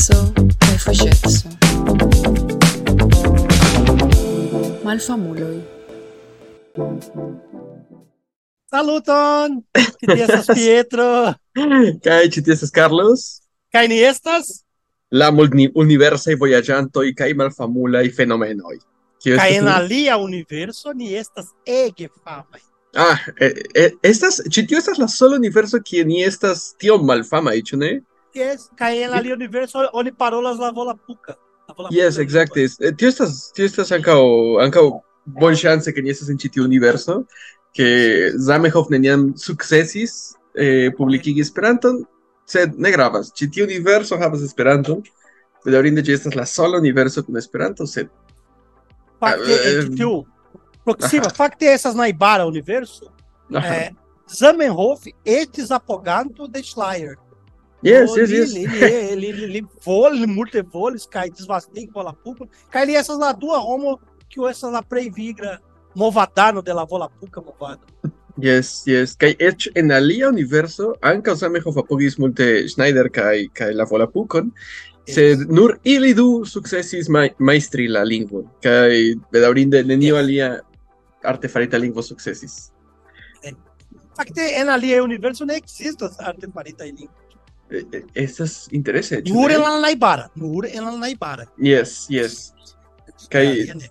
penso e facesso. Malfamuloi. Saluton! ¿Qué tienes, Pietro? ¿Qué tienes, Carlos? ¿Qué ni estas? La universa y voyagianto y cae malfamula y fenomenoi. Kaj en alia universo ni estas ¡Eh, ege famaj. Ah, eh, eh, estas, ĉi estas la sola universo kie ni estas tiom malfamaj, ĉu ne? Yes, kaj en alia universo oni parolas la volapuka. Volapuka Yes, exacte. Eh, Tio estas, tio estas ankaŭ ankaŭ bonŝance ke ni estas en ĉi tiu universo, ke Zamenhof neniam sukcesis eh, publikigi Esperanton, sed ne gravas. Ĉi tiu universo havas Esperanton. Bedaŭrinde ĝi estas la sola universo kun Esperanto, sed Fakte Eh, en tiu proksima, fakte estas najbara universo. Eh, Zamenhof estis apoganto de Schleier. Yes, yes, yes. Ele, ele, ele, ele vole, multe voles, cai desvastei bola puca. Cai ali essas na duas homo que essas na previgra movadano de la vola puca movado. Yes, yes. Kai et en alia universo ankaŭ same hofapogis multe Schneider kai kai la vola pukon. Yes. Sed nur ili du sukcesis ma majstri la lingvon kaj bedaŭrinde nenio yes. alia artefarita lingvo sukcesis. Fakte en alia universo ne ekzistas artefarita lingvo. Eh, eh, Estas interese, ĉu Nur ne? en la najbara, nur en la najbara. Yes, yes. Kaj Alia ne.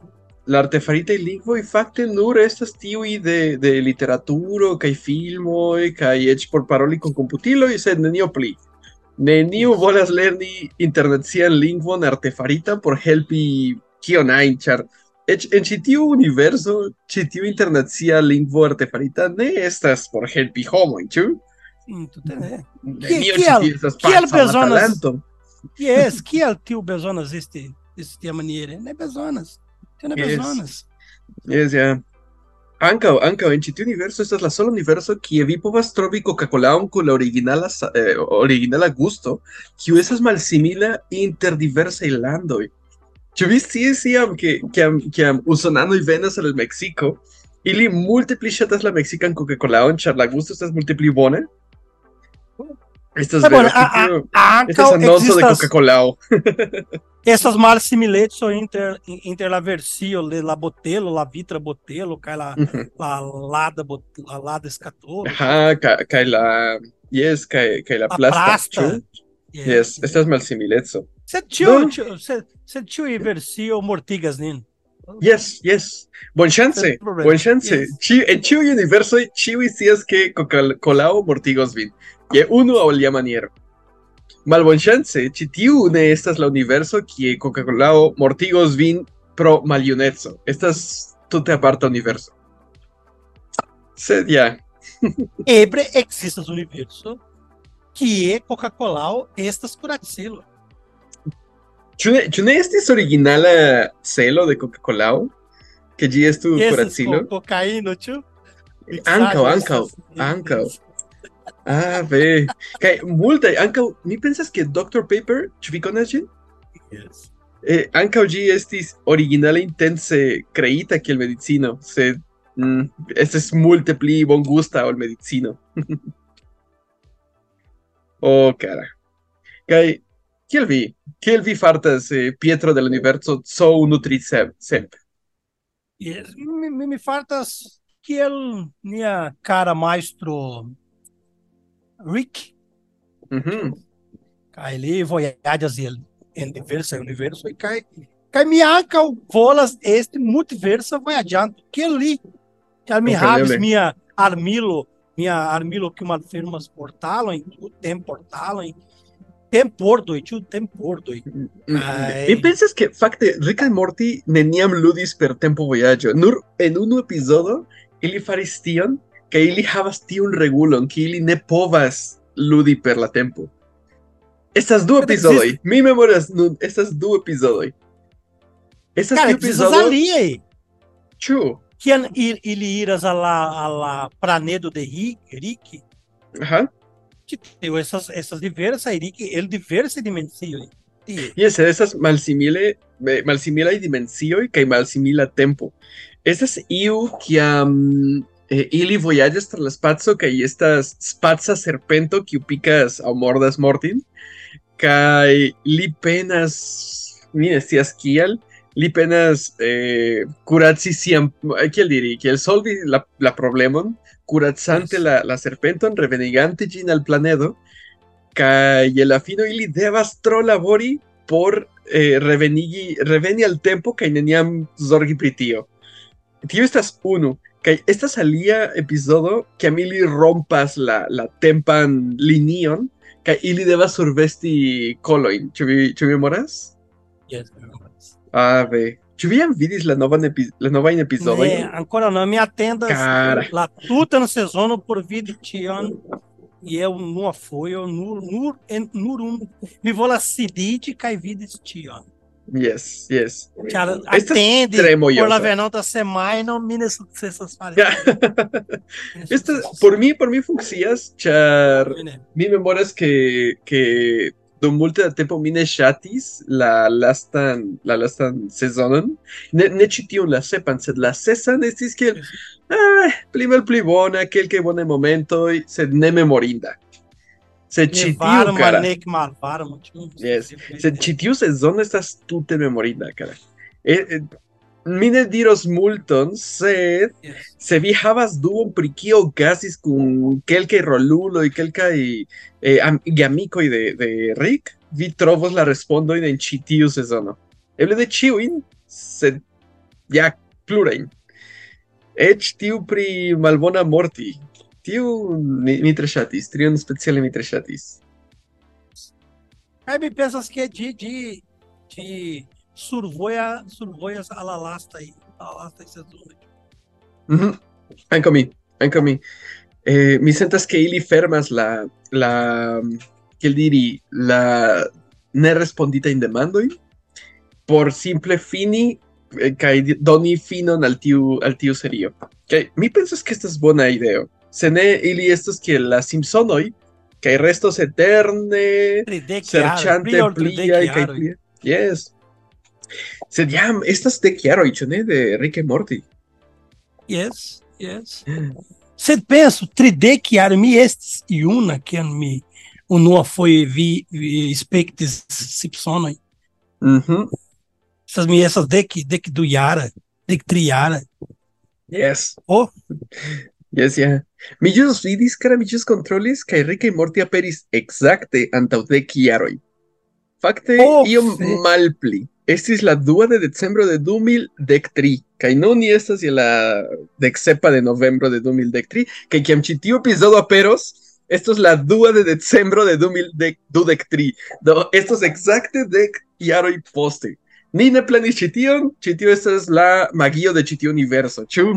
la artefaritaj lingvoj fakte nur estas tiuj de de literaturo kaj filmoj kaj eĉ por paroli kun komputiloj, sed nenio pli. Neniu volas lerni internacian lingvon artefaritan por helpi kion ajn, ĉar eĉ en ĉi tiu universo, ĉi tiu internacia lingvo artefarita ne estas por helpi homojn, ĉu? Ne. Nenio kiel- ĉi tie estas kiel paca la bezonas- talento. Yes, kiel tiu bezonas esti esti tiamaniere? Ne bezonas. Tio ne Yes. bezonas. Yes, ja. Ankaŭ, ankaŭ en ĉi tiu universo estas la sola universo kie vi povas trovi Coca-Colaon kun la originala eh, originala gusto, kiu estas malsimila inter diversaj landoj. Ĉu vi sciis iam ke kiam kiam usonanoj venas al Meksiko, ili multe pli ŝatas la meksikan Coca-Colaon, ĉar la gusto estas multe pli bone? Estas é, ah, mano, a, ah, a, ah, a estas anonso de Coca-Cola. essas mal similetes inter, inter la versio, la botelo, la vitra botelo, cai la, la lada, bot, la lada escatolo. Ah, cai, cai la, yes, cai, cai la, la plasta. plasta. Yes, yes, estas mal similetes. Se tio, no. se, se tio versio mortigas nin. Yes, yes. Buen chance. Buen chance. Yes. Ci, en Chiu Universo, Chiu y si es que Coca-Colao Mortigos Vin. Je unu aŭ alia maniero. Malbonŝance, ĉi tiu ne estas la universo kie Coca-Colao mortigos vin pro maljuneco. Estas tute aparta universo. Sed ja, Ebre ekzistas universo kie Coca-Cola estas kuracilo. ĉu ne, ĉu ne estis originala celo de Coca-Colao? Ke ĝi estu Estas kuracilo? co- cocaíno, ĉu? Ankaŭ, ankaŭ, estas- ankaŭ. Ah, ve. Kaj multaj ankaŭ mi pensas ke Dr Paper, ĉu vi konas ĝin? Yes. Eh, ankaŭ ĝi estis originale intence kreita kiel medicino, sed mm, estis multe pli bongusta ol medicino. oh, cara. Kaj kiel vi, kiel vi fartas eh, Pietro del Universo so nutri sempre? Yes, mi, mi, mi fartas kiel nia cara maestro Rick, Mhm. kaj li vojaĝas el en diversaj universoj kaj kaj mi ankaŭ volas esti multiversa vojaĝanto kiel li. Ĉar mi havis Kompreneble. mia armilo, mia armilo kiu malfermas portalojn, temportalojn, tempordoj, ĉu tempordoj. Kaj- Mi pensas ke fakte Rick and Morty neniam ludis per tempo vojaĝo. Nur en unu epizodo ili faris tion kaj ili havas tiun regulon ke ili ne povas ludi per la tempo. Estas du Sed epizodoj. Mi memoras nun estas du epizodoj. Estas Cara, tiu ekzistas epizodo. aliaj. Ĉu? Kiam il, ili iras al la, al la planedo de Rick, Aha. que tio essas, essas diversas Rick, el diversas dimensioj. Yes, estas malsimile eh, malsimilaj dimensioj kaj malsimila tempo. Estas iu kiam eh, ili vojaĝas tra la spaco kaj estas spaca serpento kiu pikas aŭ mordas mortin. kai li penas mi estias kiel li penas eh, curaci siam kiel diri kiel solvi la, la problemon. Curacante Yes. la, la serpenton. Revenigante gin al planedo. Kai je la fino ili devas tro labori por eh, revenigi reveni al tempo kai neniam zorgi pri tio tio estas unu kai estas alia epizodo que a mi li rompas la, la tempan linion kai ili devas survesti koloin ĉu vi ĉu vi memoras Yes. ave ĉu vi jam vidis la novan epi, la novajn epizodojn Ne, ancora não me atendas Cara. la tuta no sezono por vidi tion e eu não fui, eu nur, nur, en, nur um, mi volas siditi kaj vidis tion. Yes yes Ĉar Estas atendi tre por la mojosa. venonta semajno mi ne sukcesas fari. Esta, por mi por mi funkcias ĉar Ne. mi memoras que que dum multe da tempo mi ne ŝatis la lastan la lastan sezonon ne ne ĉi la sepan sed la sesan estis kiel ah, pli mal pli bona kelkaj bonaj momentoj sed ne memorinda tiu varma, kara nek malvarma. ĉu? Yes. sed ĉi tiu sezono estas tute memorinda kara eh, eh, mi ne diros multon sed Yes. se vi havas duon pri kio okazis kun kelkaj roluloj, kelkaj eh, am- geamikoj de, de Rick, vi trovos la respondojn en ĉi tiu sezono. Eble de ĉiujn, sed ja plurajn. Eĉ tiu pri malbona morti știu Mitra Chatis, trio especial Mitra Chatis. Aí me pensas que é de, de, de survoia, survoias alalasta aí. Alalasta esses dois. Uhum. Ven conmigo, ven conmigo. Eh, mi sentas que ili fermas la, la, kiel diri, la ne respondita in demandoi por simple fini eh, kaj doni finon al tiu, al tiu serio. Kaj mi pensas que esta es buena ideo. Se ne ili estos kiel la Simpsonoj kaj restos eterne serĉante pliaj kaj pliaj. Yes. Sed jam estas dek jaroj, ĉu ne, de Rick Morty? Yes, yes. Sed penso, tridek jaroj mi estis juna kiam mi unua foje vi, vi spektis Simpsonoj. Mhm. Estas mi estas dek dek du jara, dek tri jara. Yes. Oh, Yes, yeah. Mi ĵus vidis, kara mi ĵus kontrolis, kaj Rick and Morty aperis ekzakte antaŭ dek jaroj. Fakte, Oh, iom fe- malpli. Estis la dua de decembro de 2013, kaj nun ni estas je la deksepa de novembro de 2013, kaj kiam ĉi tiu epizodo aperos, estos la dua de decembro de 2013. Do, estos ekzakte dek jaroj poste. Ni ne planis ĉi tion, ĉi tio estas la magio de ĉi tiu universo, ĉu?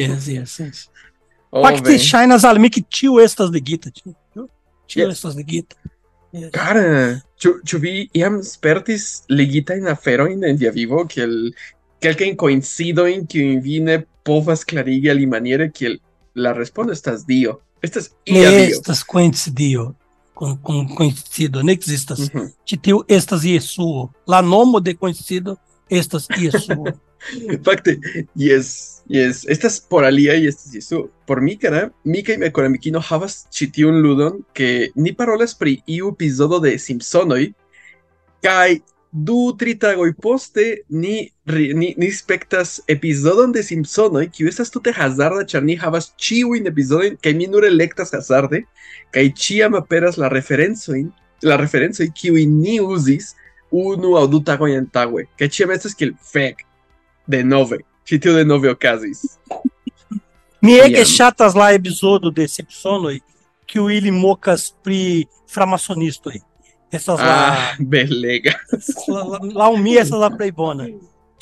yes, yes, yes. Oh, Fakte ve. ŝajnas al mi ke tio estas ligita. Tio, tio estas ligita. Yes. Cara, ĉu ĉu vi iam spertis ligitajn aferojn en via vivo kiel kelkajn koincidojn kiujn vi ne povas klarigi alimaniere kiel la respondo estas Dio. Estas Ne ia Dio. estas coincidio. Com, com coincido, ne existas. Mhm. Ĉi tiu estas Jesuo. La nomo de coincido estas Jesuo. Fakte, yes, yes. Estas por alia y estas Jesu. Por mi cara, mi kaj mia koramikino havas ĉi tiun ludon ke ni parolas pri iu epizodo de Simpsonoj kaj du tri tagoj poste ni ni, ni spektas epizodon de Simpsonoj kiu estas tute hazarda ĉar ni havas ĉiujn epizodojn kaj mi nur elektas hazarde kaj ĉiam aperas la referencojn la referencoj kiujn ni uzis unu aŭ du tagojn antaŭe kaj ĉiam estas kiel fek de tio de nove okazis. Mi ege Iam. ŝatas la epizodo de Simpsonoj kiu ili mokas pri framasonistoj. Estas la, Ah, belega. la, la, laŭ mi estas la plej bona.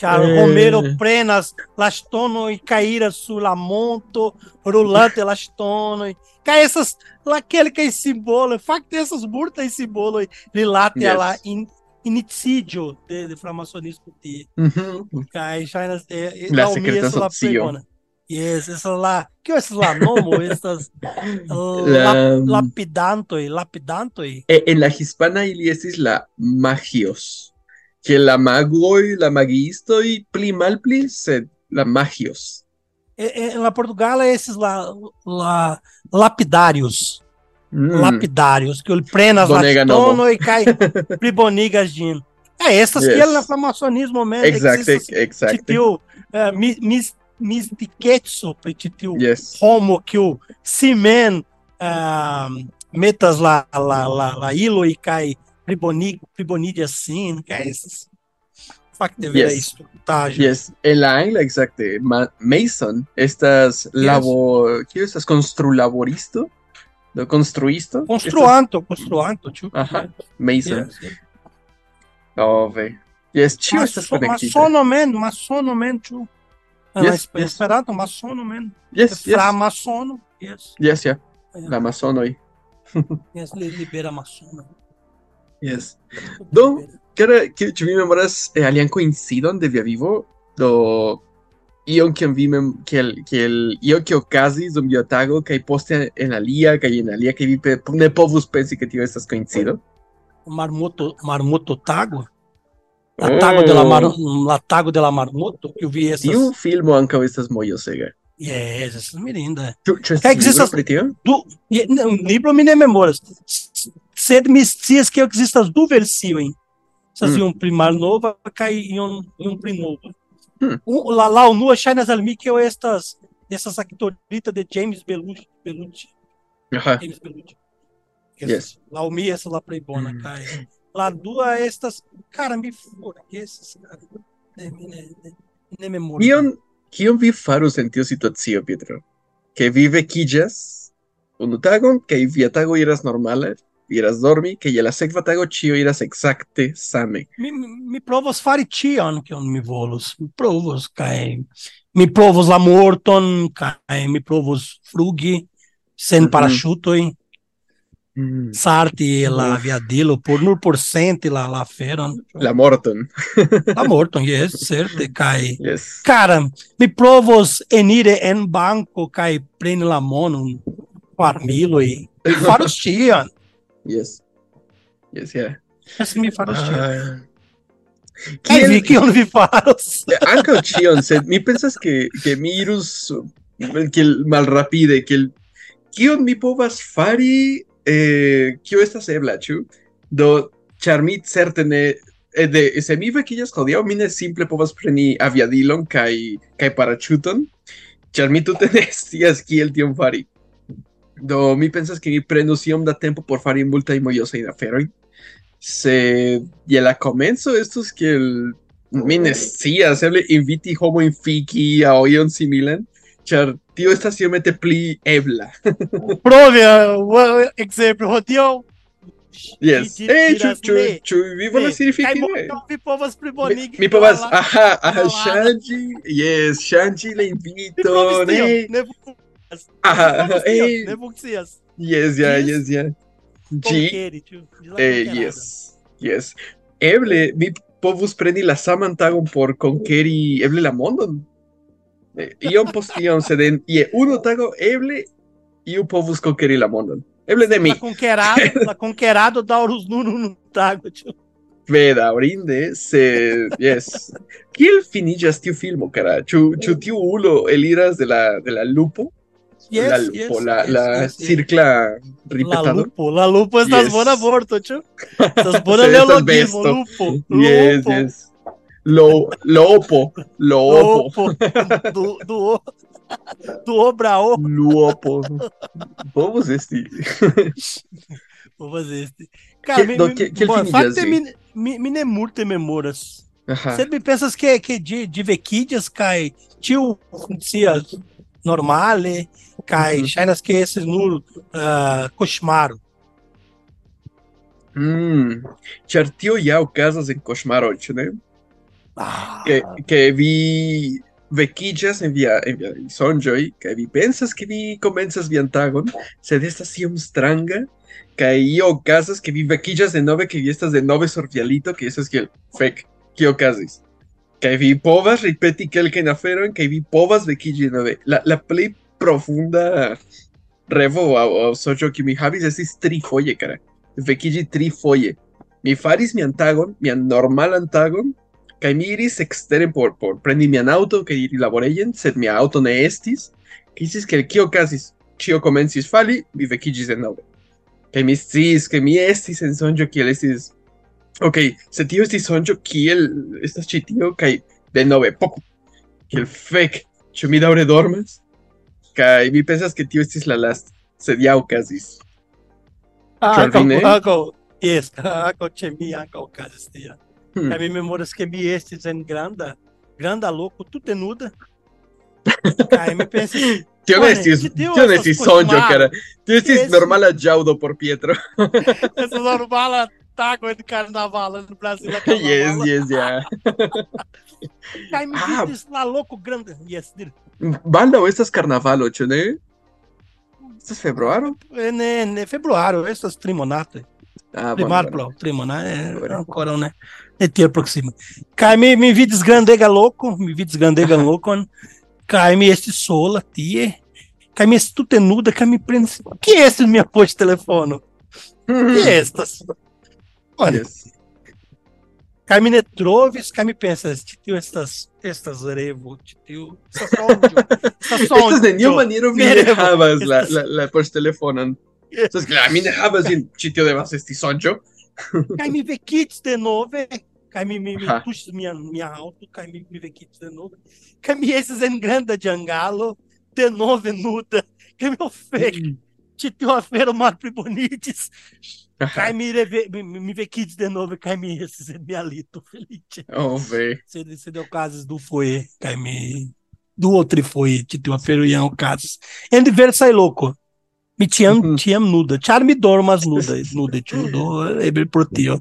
Ĉar Eh. Homero prenas la ŝtonoj kaj iras sur la monto, rulante la ŝtonoj. Kaj estas la kelkaj simboloj, fakte estas multaj simboloj rilate Yes. a la in, inizio de, de framassonismo de uh eh, -huh. Eh, aí já é, la secreta sociona e essa lá que é esse nomo essas la, lapidanto e lapidanto e em la hispana iliesis la magios que la mago y la magisto y plimal pli sed la magios. En la portugala esses lá la, la Mm. lapidários, que ele prenas lastono e cai pribonigas gin. É, essas que Yes. ele na flamacionismo mesmo. Exactly, exactly. Titiu, uh, mis, mis, mistiquetso, titiu, Yes. homo que o simen uh, metas lá, lá, lá, lá, ilo e cai priboni, pribonidia sin, que é essas. Fact de ver Yes. Yes, en la angla, exacto. Ma- Mason, estas labor, ¿qué estas construlaboristo? ¿Lo construisto? Construanto, construanto, tio. Ajá, Mason. Yes. Oh, ve. Yes, chido estas Maço- conectitas. Maçonomen, maçonomen, tio. Ah, Yes, esp- yes. Esperanto, maçonomen. Yes, yes. Framaçono, yes. Yes, yeah. É. La Amazon hoy. Yes, li- libera maçono. Yes. Do, cara, que ci vi memoras eh, alian coincidon de via vivo do ion che vi che el che el io che occasis dum biotago che poste en alia che en alia che vi pe, ne povus pensi che tio estas coincido. Marmoto, marmoto tago. La tago de la, mar, la tago de la marmoto, que eu vi essas. Tiu filmo ankaŭ estas mojosega. Yes, essas mirinda. Ĉu ĉu Kaj estas libro não, um livro mi ne memoras. Sed mi scias que existas du versiojn. Estas Hmm. iom pli malnova kaj iom iom pli nova. Hmm. Um, la, la unua ŝajnas al mi kiel estas estas aktorita de James Belushi. Belushi. Aha. James Belushi. Yes. La mi essa la plej bona Mm. kaj la dua estas cara mi forgesas cara. Ne ne ne, ne memoras. Kion kion vi farus en tiu situacio, Pietro? Ke vi vekiĝas unu tagon kaj via tago iras normale, vi iras dormi, kaj je la sekva tago ĉio iras ekzakte same. mi, mi provos fari ĉion kion mi volus. Mi provos kaj mi provos la morton kaj mi provos flugi sen Mhm. paraŝutoj, sarti la aviadilo por nur por senti la la aferon. La morton. La morton, yes, certe kaj Yes. Cara, mi provos enire en banco kaj preni la monon por miloj. Mi faros tion. Yes. Yes, yeah. Yes, mi faros tion. Ah. Vi Kiel kion vi faros? ankaŭ ĉion, sed mi pensas ke ke mi irus kiel malrapide, kiel kion mi povas fari eh, kio estas ebla, ĉu? Do ĉar mi certe ne eh, de se mi vekiĝas hodiaŭ, mi ne simple povas preni aviadilon kaj kaj paraĉuton, ĉar mi tute ne scias kiel tion fari. Do mi pensas che prendosi da tempo por fare in multa di mogliose da feroi. Se gliela comenzo, esto es que el minestia, hacerle inviti homo infiki a oion similan, char tio estas iomete pli ebla. Provia, well, exemple, hodiaŭ Yes. Hey, ĉu ĉu ĉu vi volas iri? Mi povas plibonigi. Mi povas, aha, aha, ŝanĝi, yes, ŝanĝi la inviton. Ne, ne provis tion, eh, Ne funkcias. yes, ja, Yes. yes? Ĝi la eh, konkerado. yes, yes. Eble mi povus preni la saman tagon por konkeri eble la mondon. Eh, Iom post iom, sed en je unu tago eble iu povus konkeri la mondon. Eble ne mi. La conquerado, la conquerado daŭrus nun unu tago, ĉu? Bedaŭrinde, se yes. Kiel finiĝas tiu filmo, kara? Ĉu ĉu tiu ulo eliras de la de la lupo? Yes, la yes, lupo, la, yes, la yes, yes. circla La ripetado. lupo, la lupo estas Yes. bona vorto, ĉu? Estas bona neologismo, besto. lupo. Yes, lupo. yes. Lo, lopo, lopo, Lupo. Du, du, du brao. luopo. Vamos. Vou fazer este. Cara, Que- me, que- que bom, ele fakte finjas, mi, mi, mi ne multe memoras. Mi pensas que, que de, de vekiĝas kaj tiu funkcias normale kaj Mhm. ŝajnas ke estis nur uh, koŝmaro. Mm. Ĉar tio ja okazas en koŝmaroj, ĉu ne? Ah, que, que vi vekiĝas en via en via sonĝoj kaj vi pensas ke vi komencas vian tagon, sed estas iom stranga kaj io okazas ke vi vekiĝas denove ke vi estas denove sur via lito kaj estas kiel fek kio okazis. Kaj vi povas ripeti kelkajn aferojn kaj vi povas vekiĝi denove. La la plej profunda revo aŭ aŭ sonĝo kiu mi havis estis trifoje kara. Vekiĝi trifoje. Mi faris mian tagon, mian normalan tagon, kaj mi iris eksteren por, por prendi mian auto kaj iri laborejen, sed mia auto ne estis. Kisis ke kio okazis? Ĉio komencis fali, mi vekiĝis denove. que mi sis, que mi estis en sonjo que estis Ok, se tio estis sonjo kiel estas ĉi tio kaj denove poco kiel fek ĉu mi daŭre dormas kaj mi pensas ke tio estis la last sed ja okazis Ah, ankaŭ, ankaŭ ĉe mi ankaŭ okazis tia. Hmm. Kaj mi memoras ke mi estis en granda, granda loko, tute nuda. Kaj mi pensis, Tio ne estis tio ne estas estis sonjo koŝmaro. kara tio estis normala ĵaŭdo por Pietro essa normala tago de carnaval no Brasil. é carnaval. yes yes ja Kaj mi Ah. la loko granda, yes, dir. baldaŭ estas karnavalo ĉu ne estas februaro En, en februário, estas trimonate. ah, Primar, bueno, bueno. trimonate, é, ancora, né? É ter proxima. Kaj mi, mi vidis grandega loko, mi vidis grandega lokon, kaj mi estis sola tie, kaj mi estis tute nuda, kaj mi prendis, que estis mia poŝ telefono? Que estas? Olha, Yes. Kaj mi ne trovis, kaj mi pensas, ĉi tio estas estas revo, ĉi tio estas sonĝo, estas Estas sonĝo. neniu maniero vi ne revo. havas la, Estas- la, la poŝtelefonon. Estas claro, mi ne havas ĉi tio devas esti sonĝo. Kaj mi vekitis denove, kaj mi, mi, mi Aha. tuŝis mian, mia aŭto, kaj mi, mi vekitis denove, kaj mi estis en granda ĝangalo, denove nuda, kaj mi ofek, ĉi tio afero malpliboniĝis, kaj mi, reve, mi, mi mi vekitis denove, kaj mi estis en mia lito feliĉe. Oh, ve. Sed, sed okazis du foje, kaj mi du aŭ trifoje ĉi tiu afero jam okazis. En diversaj loko. Mi ĉiam Mhm. ĉiam nuda, ĉar mi dormas nuda, nude, ĉu do eble pro tio.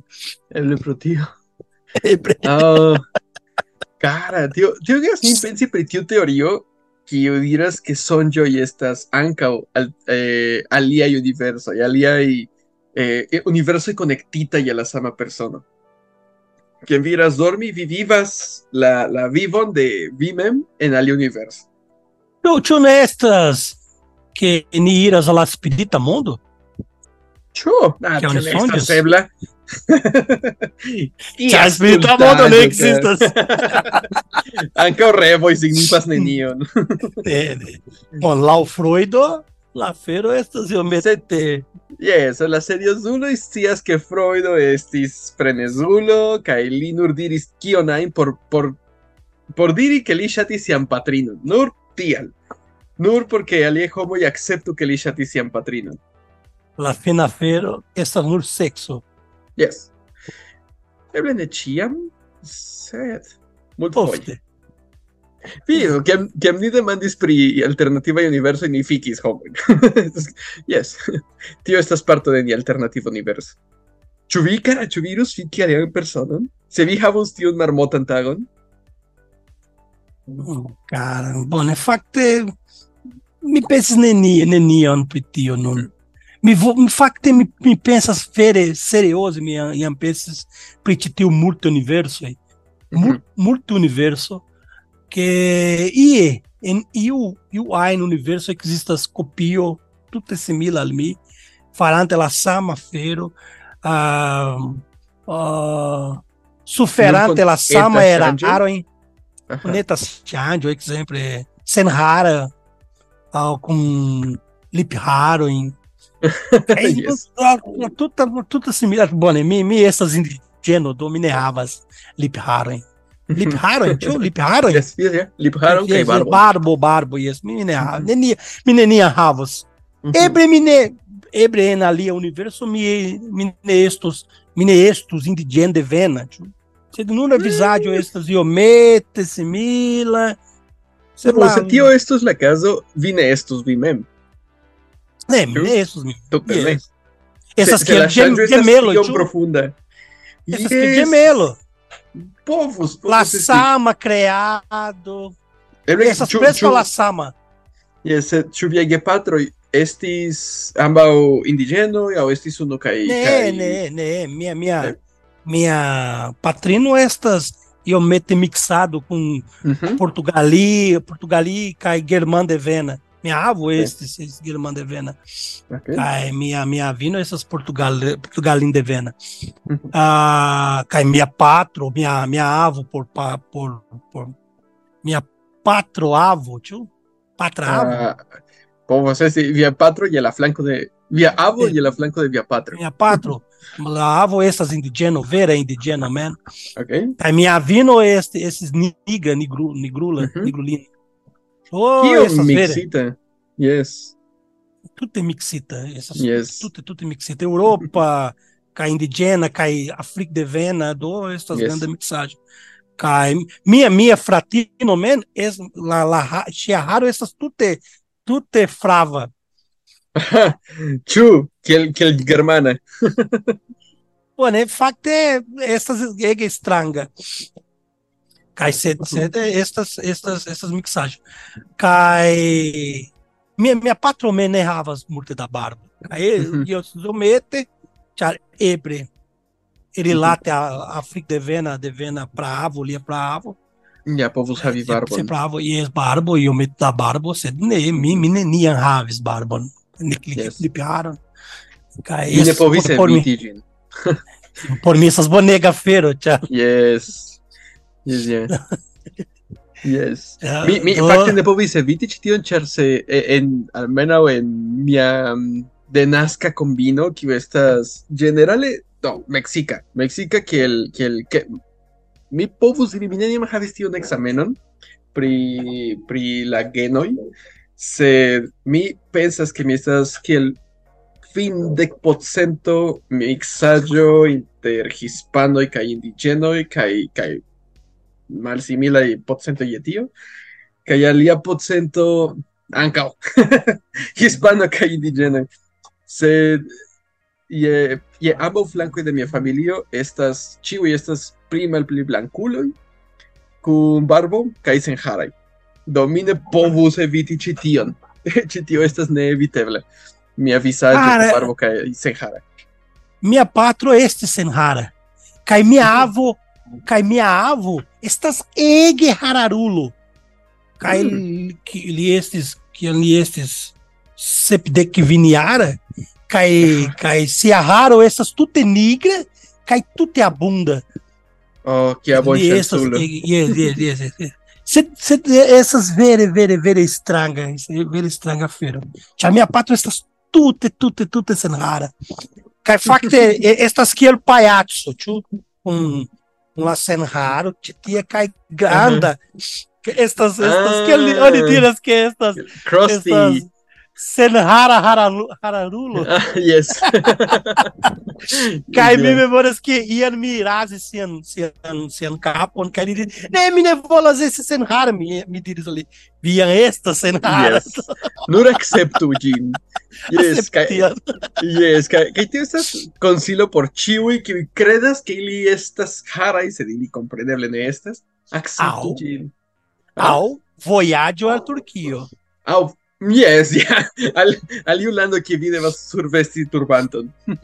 Eble pro tio. Eble. Oh. Cara, tio, tio diras mi pensi pri tiu teorio kiu diras ke sonĝoj estas ankaŭ al, eh, aliaj universoj, aliaj eh, universoj konektitaj al la sama persono. Ke vi iras dormi, vi vivas la, la vivon de vi mem en alia universo. Ĉu ĉu ne estas ke ni iras al la spirita mondo? Ĉu? Ah, ĉu ne estas ebla? Ĉar spirita mondo ne ekzistas. Ankaŭ revoj signifas nenion. Ne, ne. Bon, laŭ Freudo, la afero estas iomete Yes, la seriozuloj scias ke Freudo estis frenezulo kaj li nur diris kion ajn por, por, por diri ke li ŝatis sian patrinon. Nur tial. Nur porque aliaj homoj akceptu ke li ŝatis sian patrinon. la fina afero estas nur sekso. Yes. Eble ne ĉiam, sed multfoje. Fidu, kiam, kiam ni demandis pri alternativa universo, ni fikis homojn. yes, tio estas parto de ni alternativa universo. Ĉu vi, kara, ĉu vi irus fiki alian personon? Se vi havos tiun marmotan tagon? Mm, oh, cara, bone, fakte, mi pensis nenion, nenion pri tio nun. Mi, vo, fakte, mi, mi pensas vere, serioze, mi jam pensis pri ĉi tiu universo. Mhm. Mul, mm -hmm. universo. Que ie en iu iu ajn universo ekzistas kopio tute simila al mi farante la sama afero uh, uh, suferante la sama era ŝanĝo? arojn Aha. netas ŝanĝo ekzemple senrara aŭ kun lipharojn Kaj Yes. la- la tuta tuta simila bone mi mi estas indigeno do mi ne havas lipharojn ĉu lipharojn Yes, yes, yeah. Lipharon kaj Yes, barbo. barbo, barbo, yes. Mi ne ha, nenia, mi nenia havos. Mhm. Ebre mi ne, ebre en alia universo mi, mi ne estos, mi ne estos indigene devena, ĉu? Sed nun la vizaĝo estas iomete simila. Se tio estus la caso, vi ne estus vi mem. ne, mi ne estos mi. Yes. Kiel gem, ŝanĝo estas gemelo, tiom ĉu? profunda. Estas kiel gemelo. Povus, povus La esti. sama creado. Eble, Estas ĉu- preskaŭ ĉu- la sama. Yes, ĉu viaj gepatroj estis ambaŭ indiĝenoj aŭ estis unu kaj Ne, kaj- ne, ne, mia, mia, Ne? mia patrino estas iomete mixado com Mhm. Portugali, Portugali kaj Germán de Vena. Minha avó estis estis Germán de Vena. Ok. Kaj mia mia avino estas Portugal Portugalin de Vena. Mhm. Ah, kaj mia patro, mia mia avo por por por mia patro avo, ĉu? Patra avo. Ah, povas esti via patro je la flanko de Via Avo y el flanco de Via Patro. Via Patro. La avo estas indigeno, vera indigena, man. Ok. Kai minha vino este, esses niga, nigru, nigrula, Uhum. nigrulina. Oh, Kio essas mixita. Yes. Tudo é mixita. Essas, Yes. tudo, tudo é mixita. Europa, cai indigena, cai África de Vena, do estas Yes. grandes mixagens. Cai minha minha fratino, man, es la la raro essas tudo é tudo é frava. Chu, que que germana. Né, facto é essas ega estranga. Cai se, se, estas estas estas mixagens. Cai minha minha patrona me errava as murte da barba. Aí Uhum. eu somete char ebre. Ele Uhum. late a África de Vena, de Vena para avo, lia para avo. Ya, povos havi barbon. Se para avo e barbo e eu meto da barbo, se ne mi mi ne nian havis barbon. Ne Yes. clip piaron. Cai Mi ne povis por mim, eviti por mim essas bonegas feiro, tchau. Yes. Yes, yeah. Yes. Ah, Mi, mi do- fakte ne povis eviti ĉi tion ĉar se e- en almenaŭ en mia mm, denaska kombino kiu estas ĝenerale no meksika meksika kiel kiel ke mi povus diri mi neniam havis tiun ekzamenon pri pri la genoj sed mi pensas ke mi estas kiel kvindek procento miksaĵo inter hispanoj kaj indiĝenoj kaj kaj malsimilaj podcentoj je tio, kaj alia podcento ankaŭ hispano kaj indiĝena. Sed je je ambaŭ flankoj de mia familio estas ĉiuj estas pli malpli blankuloj kun barbo kaj senharaj. Do mi ne povus eviti ĉi tion. ĉi tio estas neevitebla. Mia vizaĝo kun barbo kaj senhara Mia patro este senhara kaj mia avo cai minha avo, estas ege hararulo. Cai Hum. que li estes, que li estes sepdec viniara, cai cai se raro essas tutte nigra, cai tutte a bunda. oh que bom Li essas, chanculo yes, yes, yes, yes. Se, se, essas vere, vere, vere estranga, vere estranga feira. Tia minha patro estas tutte, tutte, tutte senhara. Cai facte, estas kiel paiazzo, tio, um, uma senharo, titia cai granda. Que Estas, estas, Ah. que tiras que estas, Krusty estas senhara hararu- hararulo. Ah, yes Yeah. mi memórias que iam mirar se an, se an, se an capon, cai ele ne mi ne volas esse senhara, mi, mi diris ali, viam esta senhara. Yes. Nur acceptu ĝin. Yes, kaj Aceptian. yes, kaj kaj tio estas konsilo por ĉiuj kiuj kredas ke ili estas haraj, sed ili kompreneble ne estas. Akceptu ĝin. Au voyaggio al Turquio. Aŭ Yes, ja. Al, aliu lando kie vi devas survesti turbanton.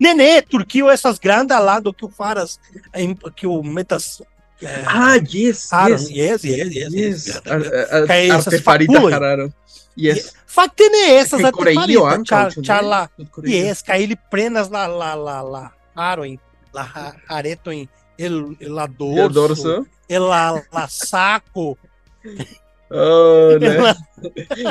Ne, ne, Turquio essas grandes lá do que o faras, que o metas... É, Ah, yes, Haron, yes. yes, yes, yes, yes. Yes, artefarita fakuloj. hararo. Yes. Fakte ne estas Kaj Koreio artefarita, ankaŭ, char, ĉu ne? char la, Koreio. yes, kaj ili prenas la, la, la, la, aroin, la ha- aretojn, el, el la dorso, El el la saco, Oh, el ne. la,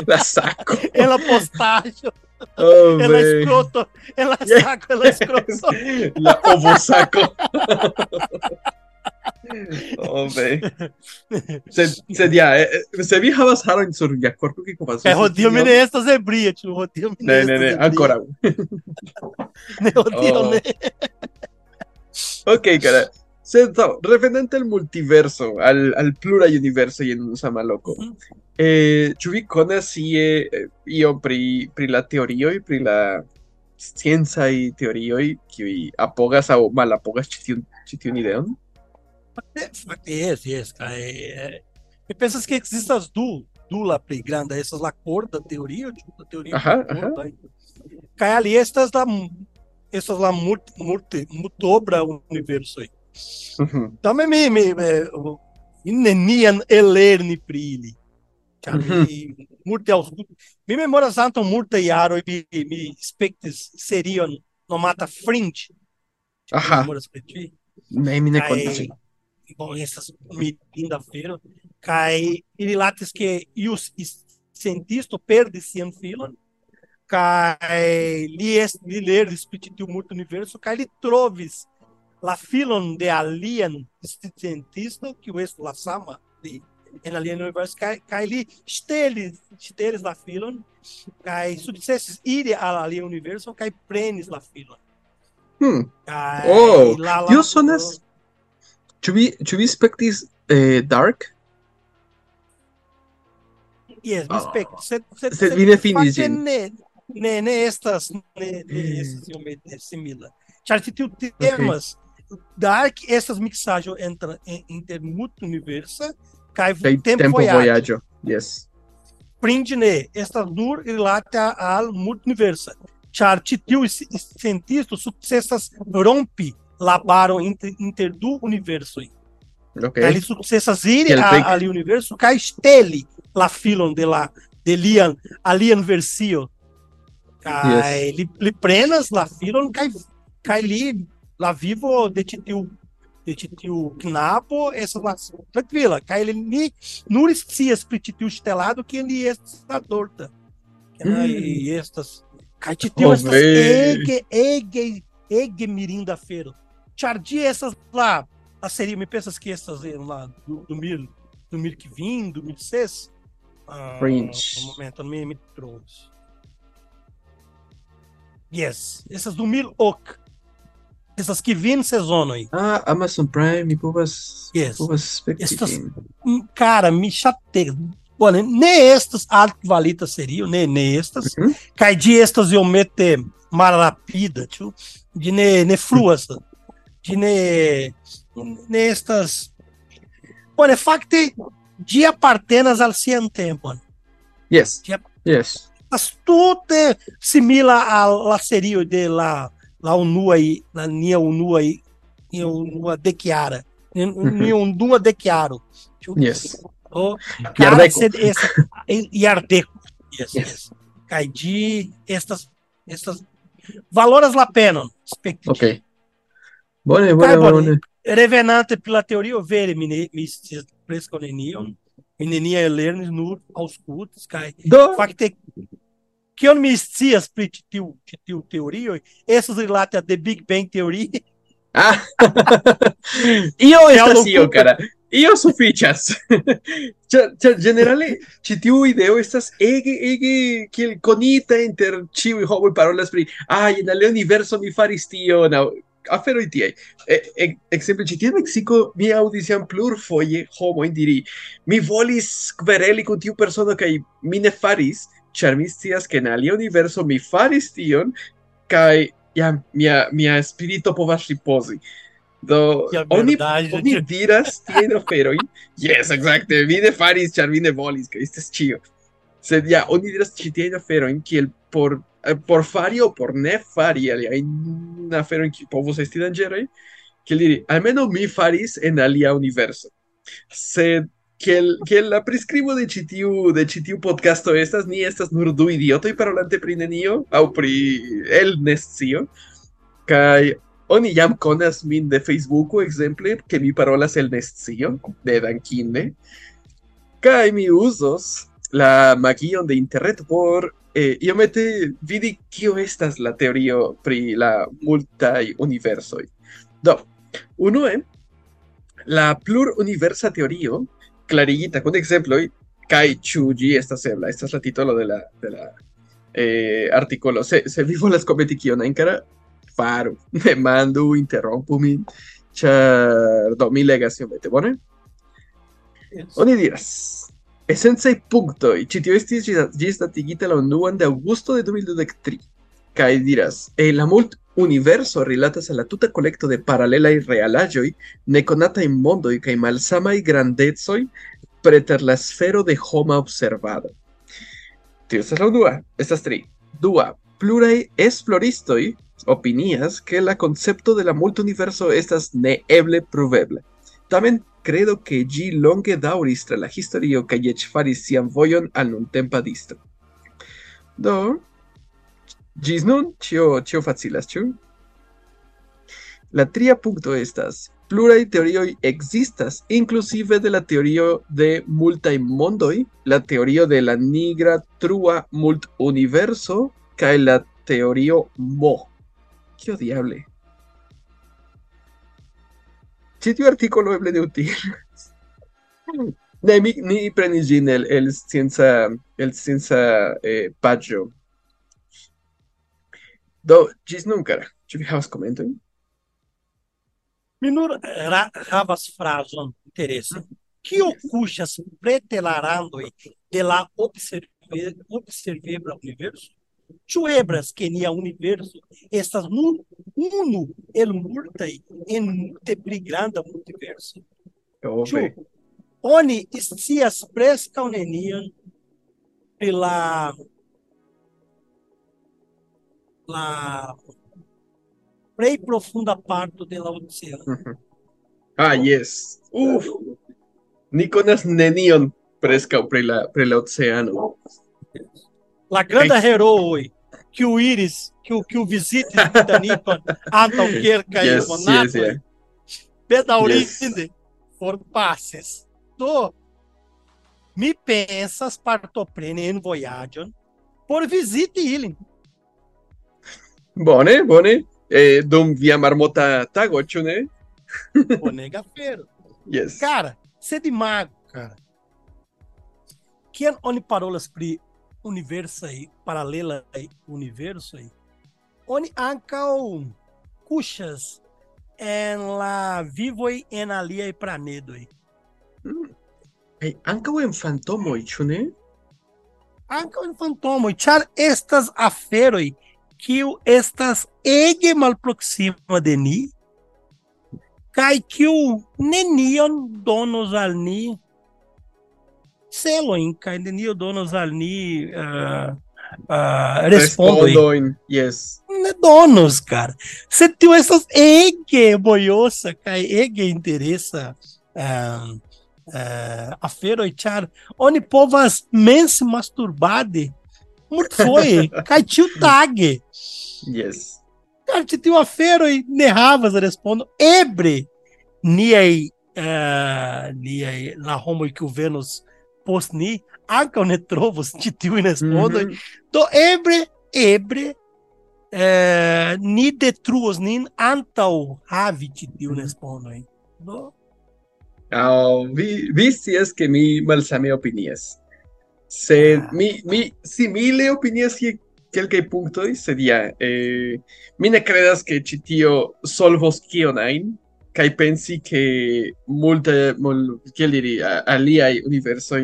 La saco. el la postaggio, Oh, el la man. escroto, el la Yes. saco, el la escroto. La ovo saco. oh. Sed, sed ja, se vi havas harojn sur via korpo, kiel povas É rodio me ne estas ebria, ĉu rodio me Ne, ne, ne, estas ebria. ankoraŭ. Ne, rodio Oh. ne. Ok, cara. Sento, referente al multiverso, al, al plurayuniverso y en un samaloco. Uh -huh. eh, Chubicona sí, eh, io pri, pri la teoría y pri la ciencia y teoría y que apogas o mal apogas chitiun, chitiun ideón. Yes, yes. Eh, é, é. E eh, pensas que existem as du, la pri grande, essas la cor da teoria, da teoria. Aham, aham. Cai ali estas da, essas la multi, multi, multobra universo aí. Mhm. Então me me me me o- nenian elerni pri ili. Cari, multe aos mi memoras antam multe iaro mi mi spectes serion nomata fringe. Aha. Memoras pri ti? Ne, mi ne konas. bom, essas mirinda feira, cai ili lates que ius is- cientisto perde sian filon, Kai li, est, li ler spiritiu multiverso, kai li trovis la filon de alien scientisto que o es la sama de en alien universo kai kai li stelis stelis la filon kai sukcesis iri al alien universo kai prenis la filon hmm. Kai, oh la, la, tio sonas ĉu vi ĉu vi spektis eh, dark Yes, mi ah. spektis. Oh. Sed, sed, sed, vi ne finis ĝin. Ne, ne, ne estas, ne, ne estas iomete simila. Ĉar ĉi tiu temas Dark estas miksaĵo entre en- inter multuniversa kaj Kaj tempo tempovojaĝo. vojaĝo. Yes. Prinde ne estas nur rilata al multuniversa. Ĉar ĉi tiu ci- cientisto sukcesas rompi la baro inter, inter du universoj. Ok. Kaj li sukcesas iri Kiel a- fek. al universo kaj ŝteli la filon de la de lian alian versio. Kaj li, li prenas la filon kaj kaj li la vivo de ĉi tiu de ĉi tiu knabo estas la trankvila kaj li ni nur scias pri ĉi tiu ŝtelado kiel li estas adorta. Kaj li estas kaj ĉi tiu Oh, estas ve. ege ege ege mirinda afero. Ĉar ĝi estas la a seria me pensas que estas eh, lá do, do mil do mil que vim, do mil seis. Ah. Um momento, me, me trouxe. Yes, essas do mil ok. Essas que vêm sezono aí. Ah, Amazon Prime, mi povas, Yes. povas spekti Estas- Cara, me chateia. Bom, né, nem estas alto-valitas seriam, nem, nem estas. Cai de estas eu mete mais rápida, tio. De ne, ne fruas. De ne, ne estas. É facto de apartenas al cien tempo. Yes. Yep. Yes. Mas tudo é simila a la serie de la la unua aí, la nia unua aí, nia unua de Chiara. Nia unua de Chiaro. Yes. Oh, Yardeco. Cara, esse- Yardeco. Yes, Yes. yes. Cai de estas estas valoras la pena. Ok. Bone, bone, Cara, bone. Revenante pela teoria vere mi mi presco nenion. Mi nenia lernis nur aŭskultis kaj Do, fakte Kion mi scias pri ĉi tiu ĉi tiu teorioj estas rilate de Big Bang Theory. Ah. io estas io, cara. Io sufiĉas. Ĉar ĝenerale ĉi tiu ideo estas ege ege kiel konita inter ĉiuj homoj parolas pri ai en la universo mi faris tion aŭ aferoj tiaj. Ekzemple ĉi tie en Meksiko mi aŭdis jam plurfoje homojn diri mi volis kvereli kun tiu persono kaj mi ne faris ĉar mi scias ke en alia universo mi faris tion kaj ja mia mia spirito povas ripozi. Do ja, oni verdade, oni diras tiajn oferojn. yes exacte mi ne faris, ĉar mi ne volis, kaj estas ĉio. Sed ja, oni diras ĉi tiajn oferojn kiel por eh, por fari o por ne fari aliajn aferojn kiuj povus esti danĝeraj, kiel diri, almeno mi faris en alia universo. Sed kiel kiel la priskribo de ĉi tiu de ĉi tiu podcasto estas, ni estas nur du idiotoj parolante pri nenio aŭ pri el nescio. Kaj oni jam konas min de Facebooko, ekzemple, ke mi parolas el nescio de dankinde. Kaj mi uzos la magion de internet por eh, iomete vidi kio estas la teorio pri la multaj universoj. Do, unue, la pluruniversa teorio, Clarillita, con ejemplo, Kai Chuji, esta sebla, esta es la título de la, de la eh. Se, se vivo las competizioni in cara, faro, me mando, interrompumi, mi legazione, bone? Yes. Oni diras. Esencaj punktoj ĉi tio estis ĝisdatigita la unuan de aŭgusto de 2023 kaj diras: "En la mult universo rilatas a la tuta kolekto de paralelaj realaĵoj, nekonataj mondoj kaj malsamaj grandecoj preter la sfero de homa observado. Tio estas la estas tri. Dua, pluraj esploristoj opinias que la concepto de la multiuniverso estas neeble pruvebla. Tamen credo que ĝi longe daŭris tra la historio kaj eĉ faris sian vojon al nuntempa distro. Do, ĝis nun ĉio ĉio facilas? La tria punkto estas pluraj teorioj ekzistas, inclusive de la teorio de multaj la teorio de la nigra trua multuniverso cae la teorio mo. Qué diable. Sitio artículo eble de util. Ne, mi prenis el, el el scienca eh. Do, ĝis nun, kara. Ĉu vi havas komentojn? Mi nur ra, havas frazon interesa. Kio kuŝas pretelarandoj de la observe, observebla universo? Ĉu eblas ke nia universo estas nur unu el multaj en multe pli granda multiverso? Ve. oni scias preskaŭ nenion pri la plej profunda parto de la oceano? Ah, yes. Uf. Ni konas nenion preskaŭ pri la pri la oceano. La granda herooj kiu iris kiu kiu vizitis Titanicon antaŭ kelkaj Yes, yes, monatoj yeah. bedaŭrinde forpasis. Do mi pensas partopreni en vojaĝon por viziti ilin. Bone, bone. Eh, dum via marmota tago, ĉu ne? Bonega afero. Yes. Cara, sed mago, cara. Kiam oni parolas pri universaj paralelaj universoj, oni ankaŭ kuŝas en la vivoj en aliaj planedoj. Kaj ankaŭ en fantomoj, ĉu ne? Ankaŭ en fantomoj, ĉar estas aferoj kiu estas ege malproksima de ni kaj kiu nenion donos al ni celojn kaj nenion donos al ni uh, uh, respondojn. Yes. ne donos, cara. Sed tio estas ege bojosa kaj ege interesa uh, aferoj, ĉar oni povas mensi masturbade multfoje kaj ĉiutage. Yes. Cara, ĉi tiu aferoj ne havas respondon. Eble niaj uh, niaj la homoj kiu venos post ni ankaŭ ne trovos ĉi tiujn respondojn. Mhm. Do ebre, ebre, eh, ni detruos nin antaŭ havi ĉi tiun respondojn. Do, Oh, vi, vi scias que mi malsame opinias. Sed Ah. mi, mi simile opinias je kelkaj punktoj, sed ja, eh, mi ne kredas ke ĉi tio solvos kion ajn, kaj pensi ke multe, mul, kiel diri, aliaj universoj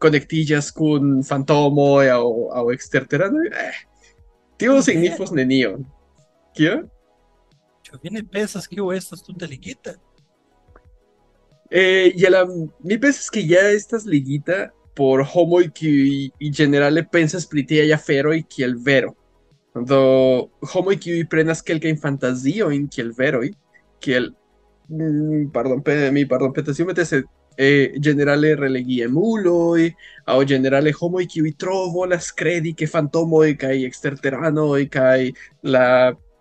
konektiĝas kun fantomoj aŭ aŭ eksterteranoj. Eh, tio signifos nenion. Kio? ĉu vi ne pensas kio estas tute ligita? Eh, y a la, mi pensas que ya estas ligita por homo y que y generale pensas pri tiaj aferoj kiel vero. Do homo kiuj prenas kelkajn fantaziojn kiel veroj, kiel mm, pardon, pe, mi pardon, petas iomete sed eh, generale religiemuloj aŭ generale homoj kiuj tro volas kredi ke fantomoj kaj eksterteranoj kaj la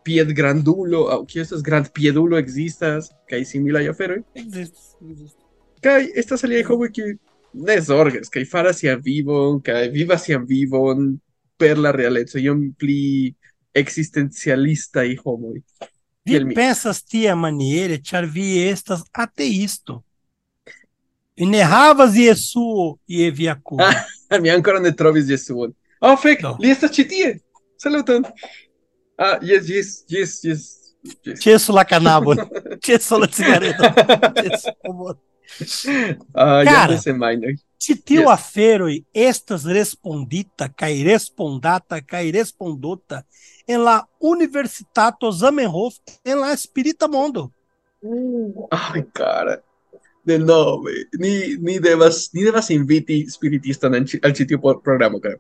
piedgrandulo aŭ kio estas grandpiedulo ekzistas kaj similaj aferoj. Ekzistas. Kaj estas aliaj homoj kiuj ne zorgas kaj faras sian vivon kaj vivas sian vivon per la realeco iom pli ekzistencialistaj homoj. Vi pensas tia maniere, ĉar vi estas ateisto. Ne havas Jesuo je via koro. Ah, mi ankoraŭ ne trovis Jesuon. Oh, fek, No. li estas ĉi tie. Saluton. Ah, jes, jes, jes, jes. jes. Ĉesu la kanabon, ĉesu la cigareton, ĉesu humor. Ah, Cara. tiu Yes. aferoj estas respondita kaj respondata kaj respondota en la Universitato Zamenhof en la spirita mondo. Ay, cara. De nove. Ni, ni devas, ni devas inviti spiritistan ĉi- al ĉi tiu programo, cara.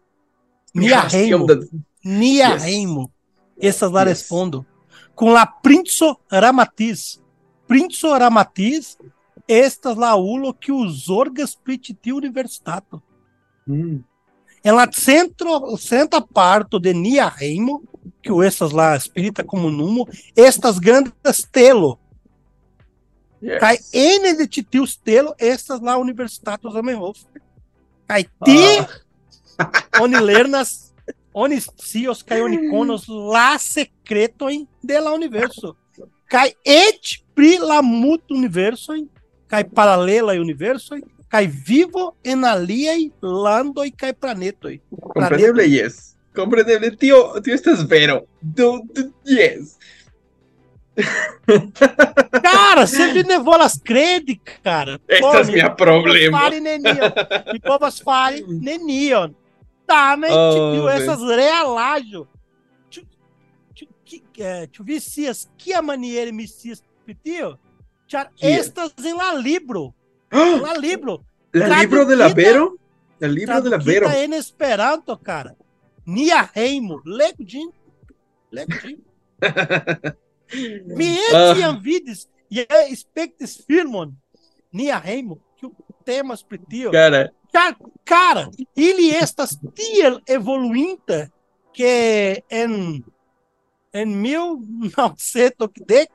Nia hejmo, da- nia Yes. hejmo estas la Yes. respondo. Kun la princo Ramatiz. Princo Ramatiz estas la ulo kiu zorgas pri ĉi tiu universitato. Mm. En la centro, centra parto de nia hejmo, kiu estas la spirita komunumo, estas granda stelo. Yes. Kaj ene de ĉi tiu stelo estas la Universitato Zamenhof. Kaj tie Ah. oni lernas oni sios kai oni konos la secretojn de la universo. Kai et pri la mut universoj kaj paralelaj universoj kaj vivo en aliaj landoj kaj planetoj. Comprendible, yes. Comprendible, tío, tío, estás vero. Du, du, yes. Cara, você me levou las credi, cara. Este es Pô, mi me problema. Fale nenion. Me povas fale nenion. Tá, mas Oh, essas realajo. Tu, tu, é, tu a maniere me cias tio? Char, Que- estas en la libro. ¡Ah! la libro. ¿El libro de la Vero? El libro de la Vero. En Esperanto, cara. Nia Reimo. Lego Jim. Lego Jim. Ah. etiam vidis e expectis firmon nia reimo que o temas pri tio. Cara, Cara, cara, ili estas tiel evoluinta que en en 1910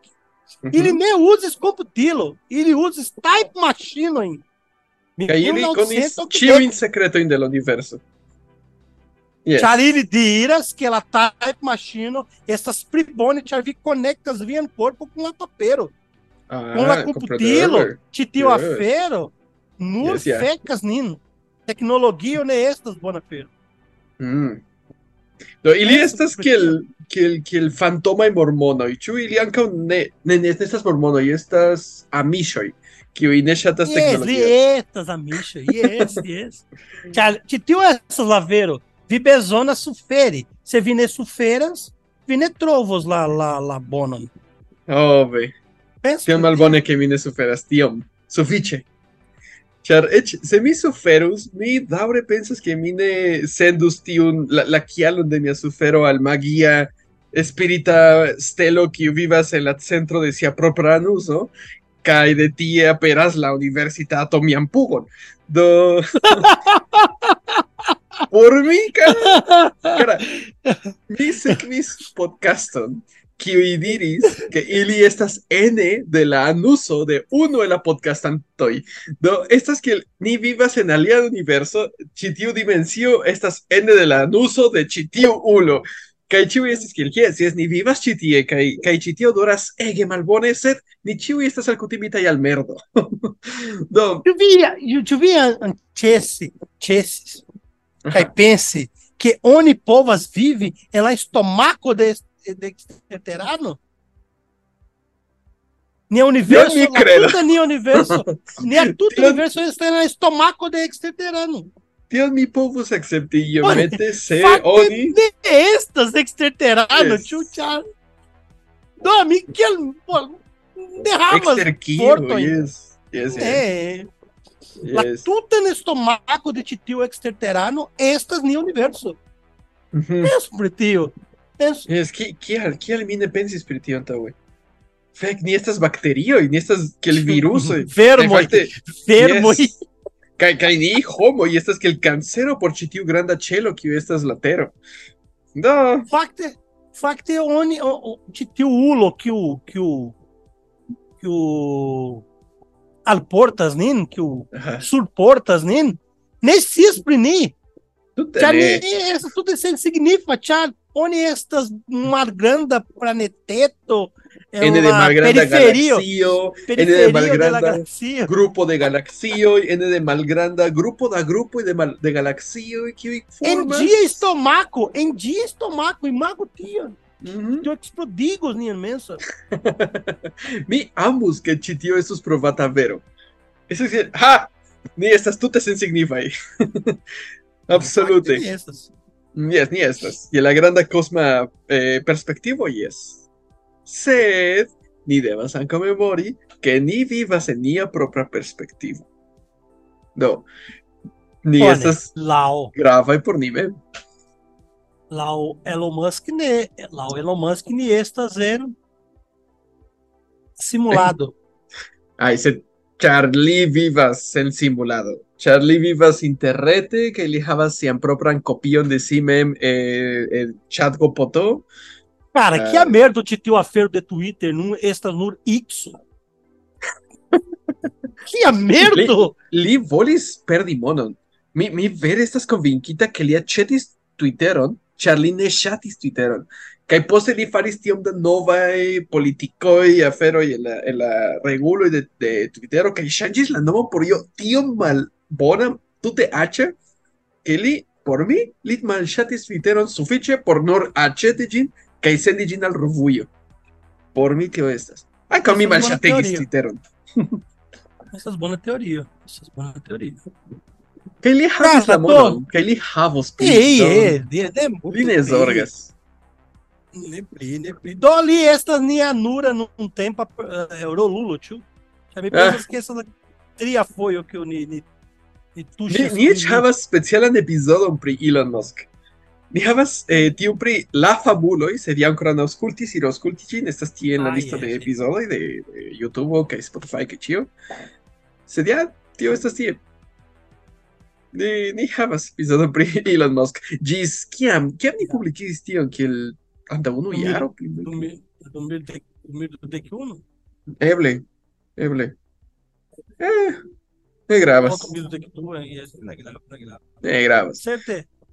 Uhum. ne uzis computilo, ili uzis type machine. Aí ele conis tio in secreto in del universo. Yes. Char ili diras que la type machine estas pribone char vi conectas vian corpo com la papero. Ah, com la computilo, titio Yes. afero, nur Yes, yeah. fecas nin. Tecnologia ne estas bona afero. Mm. No, ili estas pues, kiel kiel kiel fantoma mormono y chu ili ankaŭ ne ne ne estas mormono y estas amishoj kiuj ne ŝatas Yes, li teknologion. estas amicho, yes, yes. Char, titio estas lavero, vi bezonas suferi. Se vi ne suferas, vi ne trovos la la la bonon. Oh, ve. Tiom malbone ke mi ne suferas tiom. Sufiĉe. Ĉar eĉ se mi suferus, mi daŭre pensas ke mi ne sendus tiun la, la kialon de mia sufero al magia spirita stelo kiu vivas en la centro de sia propra kaj de tie aperas la universitato mian pugon. Do Por mi, cara, cara, mi sekvis podcaston Kiwidiris, que ili estas N de la anuso de uno de la podcastantoi. Do, estas que ni vivas en alia universo, chitiu dimensio, estas N de la anuso de chitiu ulo. Kai chiu estas kiel yes, yes, ni vivas chitie, kai, kai chitio doras ege malbone, sed ni chiu estas al alcutimita y al merdo. Yo vi, yo vi an chesi, chesis, kai pensi, que oni povas vivi en la estomako de de exterterano. Ni universo, la credo. tuta ni universo, ni a universo está en la estomaco de exterterano. tion mi iomete se Fakte oni ne estas exterterano, Yes. chucha. Do, mi kiel ne havas exterkio, fortojn. yes, yes, yes, É, la yes. tuta en estomaco de titio exterterano estas ni universo. Mhm. Penso pri tio. Penso, Yes, ki- kial, kial mi ne pensis pri tio antaŭe? Fek, ni estas bakterioj, ni estas kiel virusoj. vermoj, Fakte, vermoj. yes. Kaj kaj ni homoj estas kiel kancero por ĉi tiu granda ĉelo kiu estas la tero. Do, Fakte, fakte oni o- o- ĉi tiu ulo kiu kiu kiu alportas nin, kiu aha, surportas nin, ne scias pri ni. Ĉar ni estas tute sensignifa, ĉar honestas, mar grande planeteto. N de mar grande galaxio, N de mal grande grupo de galaxio, N de mal grande grupo da grupo e de, mal, de galaxio. E. En dia estomaco, en dia estomaco, e mago tio. Uhum. Eu te prodigo, minha mensa. Mi ambos que chitio esses provatavero. Eso es, ¡ja! Ni estas tutas insignify. Absolute. Não, ne estas. Yes, ni estas. Y la granda cosma eh, perspektivo, yes. Sed, ni devas ankaŭ memori, ke ni vivas en nia propra perspektivo. Do, ni Bone, estas Laŭ gravaj por ni mem. laŭ Elon Musk ne, laŭ Elon Musk ni estas en simulado. Ai, sed ĉar li vivas en simulado. Ĉar li vivas interrete, kaj li havas sian propran kopion de si mem eh, en ChatGPT. Cara, É. que a merda de tiu afero de Twitter não estas nur X. que a merda! Li volis perdi monon. Mi, mi vere estas konvinkita ke li aĉetis Twitteron Charline chatis twitteron. Kai poste li faris tiom da novaj politikoj, aferoj en la, en la reguloj de, de Twittero kaj ŝanĝis la nomon por io tiom malbona tute aĉa ke li por mi li malŝatis Twitteron sufiĉe por nur aĉeti ĝin kaj sendi ĝin al revujo. Por mi tio estas. Ankaŭ mi Estas bona malŝategis teorio. Twitteron. Essas boa teoria. Essas boa teoria. Kaj li havas la monon, kaj li havos muito Li ne bem. zorgas. Ne pli, ne pli. Do ali estas ni anura num tempo Eurolulo, tio. Já me pensas que essa tria foi o que eu ni ni ni Ni, havas specialan epizodon pri Elon Musk. Ni havas eh, tiu pri la fabuloj, se vi ankoraŭ ne aŭskultis, iru aŭskulti ĝin, estas tie en la Ah, listo de epizodoj de, de YouTube kaj Spotify kaj ĉio. Sed ja, tio estas tie. Ni, ni havas epizodon pri Elon Musk. Ĝis kiam, kiam ni publikigis tion, kiel Ανταγωνού Γιάρο. Το 2021. Έβλε. Έβλε. Ε, δεν γράβας. Δεν γράβας.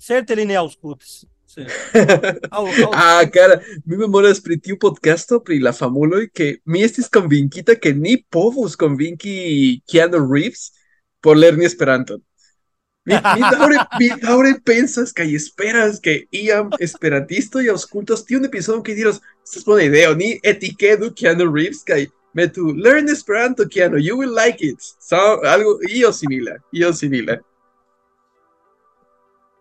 Serte lineal scutis. Sí. Au, au. Ah, cara, mi memoras pri tiu podcasto pri la famuloj ke mi estis konvinkita ke ni povus konvinki Keanu Reeves por lerni Esperanton. Mitaure, pensas que esperas que iam esperantisto y auscultas tiene un episodio que diras, estas buena idea, ni etiquedo Keanu Reeves que metu learn esperanto Keanu, you will like it. So, algo io simila, io simila.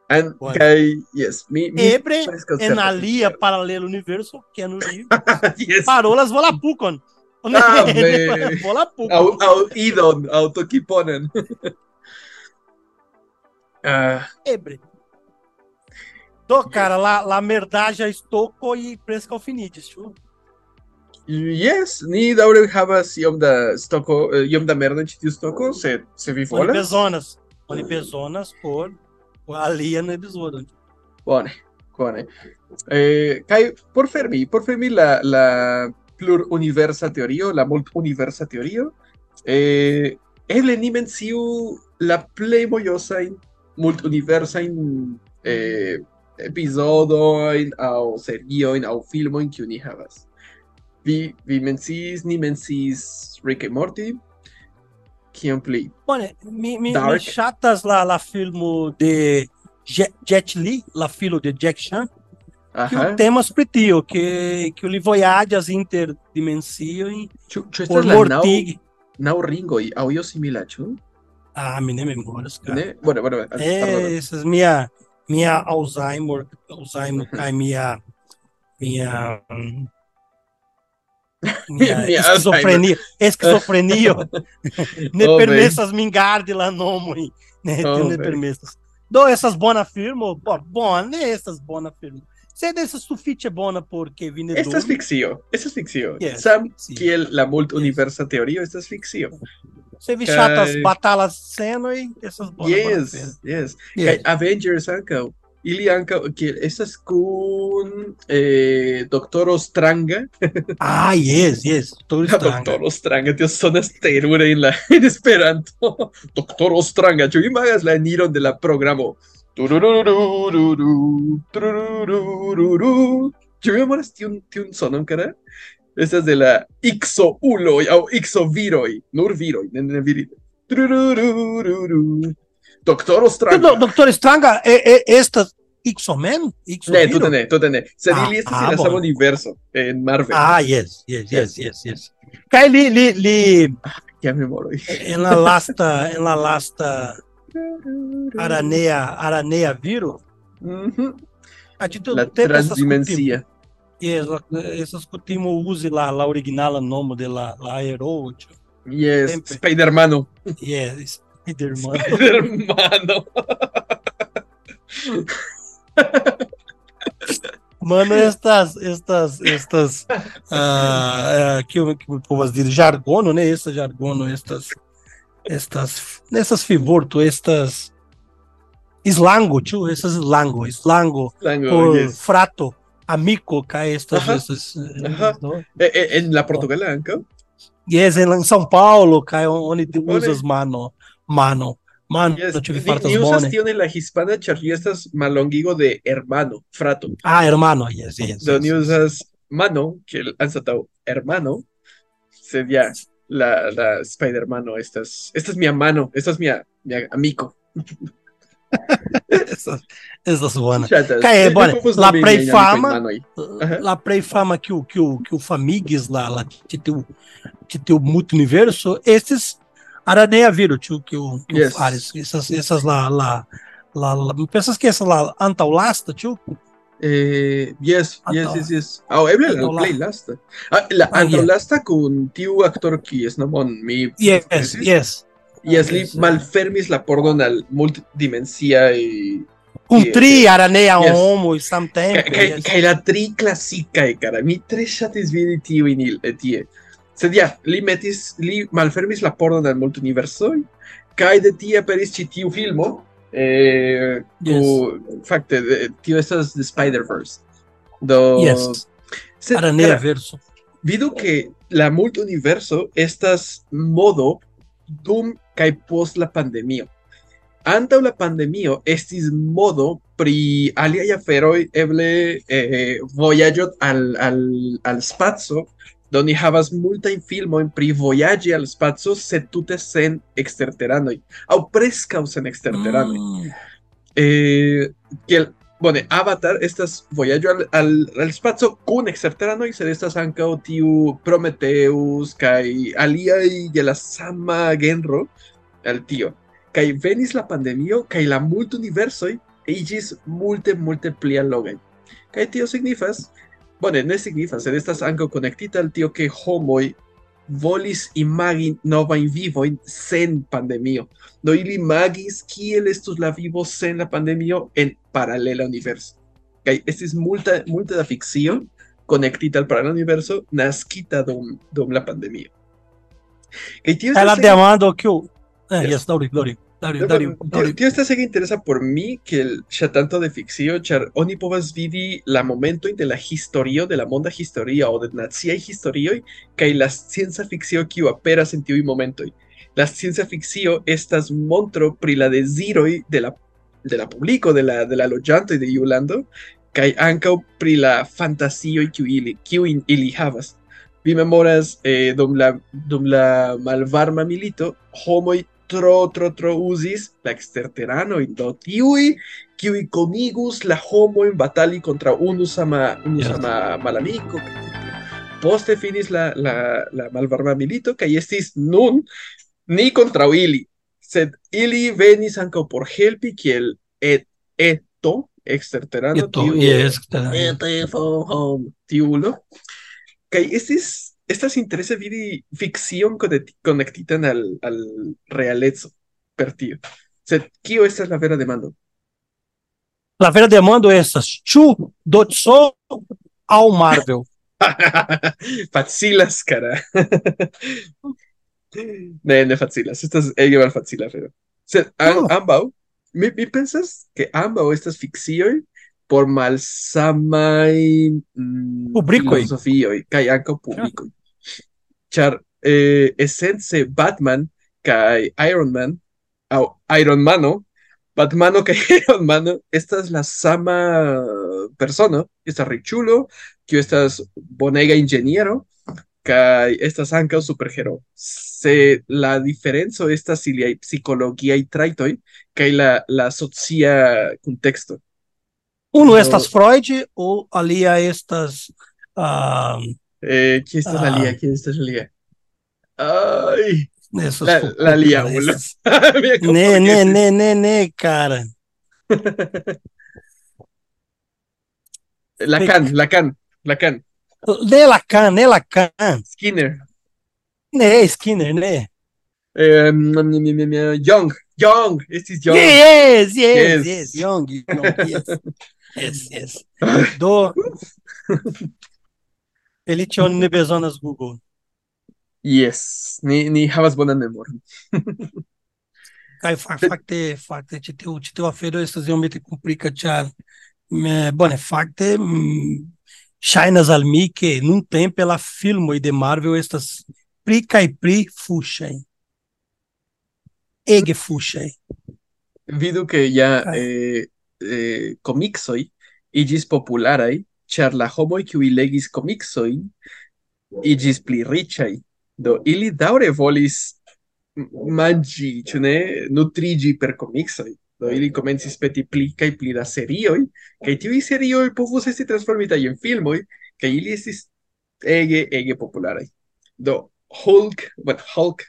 And bueno. que, yes, mi, mi Ebre en alia paralelo universo Keanu Reeves yes. parolas volapucon. Ah, volapucon. Au, au idon, autoquiponen. Ah, Ebre. Do, cara, lá, lá merdaja estoko e presca alfinites, tio. yes, ni daŭre havas iom da stoko, eh, iom da merda tiu stoko, se se vi volas. bezonas. Oni bezonas por alia no episódio. Bone, bone. Eh, kaj por fermi, por fermi la la pluruniversa teorio, la multuniversa teorio, eh, eble ni menciu la plej mojosajn multuniversajn eh, epizodojn aŭ seriojn aŭ filmojn kiu ni havas. Vi vi menciis, ni menciis Rick and Morty. Kion pli? Bone, mi, mi, mi Dark. chatas la, la filmo de Jet, Jet Li, la filo de Jack Chan, Aha. temas pri tio, que, que li vojaĝas interdimensiojn Ĉu ĉu por la mortigi. naŭ ringoj aŭ io simila, ĉu? Ah, mi ne memoras, cara. Ne? Bueno, bueno, pardon. É, essas minha minha Alzheimer, Alzheimer cai minha minha minha esquizofrenia, esquizofrenia. ne Oh, permessas mingar de lá nomo, hein? né? Oh, Oh, ne permessas. Do essas bona firmo, pô, bona, essas bona firmo. Se dessas sufite bona porque vine Estas fikcio, estas fikcio. Yes, Sam kiel la multuniversa teorio estas fikcio. Se vi chatas Kai- batalas seno e essas bona bona Yes, yes. Yes. Avengers ankaŭ. Ili ankaŭ kiel estas kun eh, Doktoro Stranga. Ah, yes, yes. Tô La estranho. Doktoro Stranga, tio sonas terure en la en Esperanto. Doktoro Stranga, ĉu vi imagas la eniron de la programo? Turururururu, turururururu. Ĉu vi memoras tiun tiun sonon, kara? Estas de la ixo uloj aŭ ixo viroj, nur viroj, ne ne. Doktoro Stranga. Do, Doutor Stranga, é, é estas X-Men? Ne, tute ne, tute ne. Sed Ah, ili estas ah, en la sama universo, en Marvel. Ah, yes, yes, yes, yes, yes. Kai li, li, li, Ja memoroj. en la lasta, en la lasta aranea, aranea viro, Mhm. a dito La transdimensia. La- essas kutimo uzi la, la originala nomo de la, la aero, tio. Yes, Sempre. Spider-Mano. Yes, Spider-Man. Spider-Mano. Mano, estas, estas, estas, ah, ah, que, o- que povo diz, jargono, né? Essa jargono, estas, estas, nessas fivorto, estas, slango, tio, essas slango, slango, Lango, por yes. frato, amico, cá estas, Ajá. essas, eh, Ajá. Eh, eh, En la Portugalanca. Yes, em em São Paulo, cá onde tu Olha. usas mano, mano, Mano, Yes, tive ni, ni usas en la hispana, estás malongigo de hermano, frato. Ah, hermano, yes, yes. Donde yes, yes. usas mano, que han saltado hermano, sería la, la Spider-Mano. Esta es, esta es mi mano, esta es mi, mi amigo. Cara, é, Eu- eu bora, amigo Ifama, mano aí. Aham. Lá pra Ifama que o, que o, que o Famigues lá, lá que tem o, que tem o multiverso, esses Aranha viram, tio, que o, que Yes. o Fares, essas, essas lá, lá, lá, lá, pensas que essas lá, Antaulasta, tio? Eh, yes, yes, yes, yes. Ah, é la Antaula- playlasta. Ah, la Ah, yeah. Antaulasta con tiu actor que es nomon mi Yes, yes. y I asli malfermis la pordon al multidimencia y un tri este, aranea yes. homo y samtempe kaj yes. la tri klasikaj kara mi tre ŝatis vidi tiujn tie sed ja li metis li malfermis la pordon al multuniversoj kaj de tie aperis ĉi tiu filmo eh, yes. ku fakte tio estas the Spider Verse do yes. sed, aranea cara, verso vidu ke la multuniverso estas modo dum kai post la pandemio. Antaŭ la pandemio estis modo pri aliaj aferoj eble eh, vojaĝo al, al, al spaco do ni havas multajn filmojn pri vojaĝi al spaco sed tute sen eksterteranoj aŭ preskaŭ sen eksterteranoj. Mm, Eh, kiel bone Avatar estas vojaĝo al, al, al spaco kun eksterteranoj sed estas ankaŭ tiu Prometheus kaj aliaj de la sama genro al tio kaj venis la pandemio kaj la multuniversoj iĝis multe multe pli allogaj kaj tio signifas. Bone ne signifas sed estas ankaŭ konektita al tio ke homoj volis imagi novajn vivojn sen pandemio do ili imagis kiel estus la vivo sen la pandemio en paralela universo. Kaj estis multa multe da fikcio konektita al paralela universo naskita dum dum la pandemio. Kaj tio estas demanda que o. Eh, Yes. yes, Dauri, No, Dauri, pero, Tío, esta serie interesa por mí que el tanto de ficción, char oni povas vidi la momento de la historio de la monda historia o de nacia historio que la ciencia ficción que aperas en tiu momento. La ciencia ficción estas montro pri la desiroi de la de la publico de la de la loĝantoj de Iulando kaj ankaŭ pri la fantasio ili kiu ili havas. Vi memoras eh, dum la dum la malvarma milito homoj tro tro tro usis, la exterterano in do tiui, kiui comigus la homo in batali contra unus ama, unus ama malamico, poste finis la, la, la malvarma milito, kai estis nun ni contra ili, sed ili venis anca por helpi kiel et, eto, exterterano, tiu, yes, tiu, tiu, tiu, estas interese vidi fikcion konekti- konektitan al al realeco per tio sed kio estas la vera demando La vera demanda essas. Chu, Dotso ao Marvel. facilas cara ne ne facilas estas ege malfacila pero sed an, ambaŭ mi, mi pensas que ambaŭ estas fikcioj por malsamaj mm, Publikoj. filozofioj kaj ankaŭ publikoj char eh, Essence Batman kai Iron Man, oh, Iron Mano, Batmano que Iron Mano, esta es la sama persona, esta richulo, que estas bonega ingeniero, que estas anca superhero. Se la diferencia esta psicología y traitoi que la la asocia contexto. Uno estas Freud o alia estas ah, eh, ¿quién está la Ah. lía? ¿quién está la lía? Ay, la, la lía, essas- boludo. Ne, ne, ne, ne, ne, cara. Lacan, Lacan, Lacan, Ne Lacan, ne Lacan. Skinner, Ne Skinner, ne. eh, Young, Young, este es Young. Yes, yes, Yes. yes, Young, Young, yes. Yes, yes. Do. Ele tinha ne bezonas Google. Yes, ni, ni havas bonan memoron. Kaj fa- fakte, fakte, ĉi tiu ĉi tiu afero estas iomete komplika, ĉar bone, fakte mm, ŝajnas al mi ke nuntempe la filmoj de Marvel estas pli kaj pli fuŝaj. Ege fuŝaj. vidu que ya Ah. eh, eh, comixoi igis popularaj, char la homoi qui legis comicsoin igis pli ricai. Do, ili daure volis mangi, cioè ne, nutrigi per comixoi. Do ili comencis peti pli cae pli da serioi, cae tivi serioi povus esti transformitai en filmoi, cae ili estis ege, ege popularai. Do Hulk, but Hulk,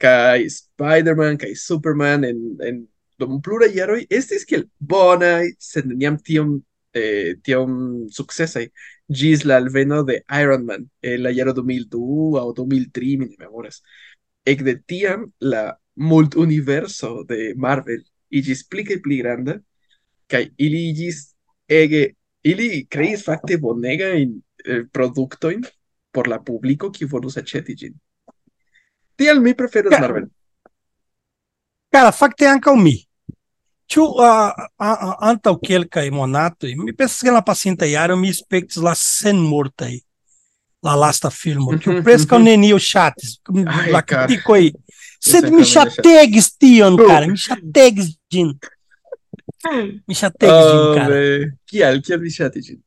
cae Spider-Man, cae Superman, en, en dum plura iaroi, estis kiel bonai, sed neniam tiom eh, tiom sukcesaj ĝis la alveno de Iron Man en la jaro 2002 aŭ 2003, mi ne memoras. Ekde tiam la multuniverso de Marvel iĝis pli kaj pli granda kaj ili iĝis ege ili kreis fakte bonegajn eh, produktojn por la publiko kiu volus aĉeti ĝin. Tial mi preferas Marvel. Cara, fakte ankaŭ mi. Ĉu uh, uh, antaŭ kelkaj monatoj, mi pensas ke en la pasinta jaro mi spektis la senmortaj la lasta filmo, kiu Mhm, preskaŭ mhm. neniu ŝatis. Ai, La cara. kritikoj Sed Exatamente, mi chategis tion, Oh. cara. Mi chategis ĝin. Mi chategis ĝin, Ah, cara. Kial, kial vi ŝatis ĝin?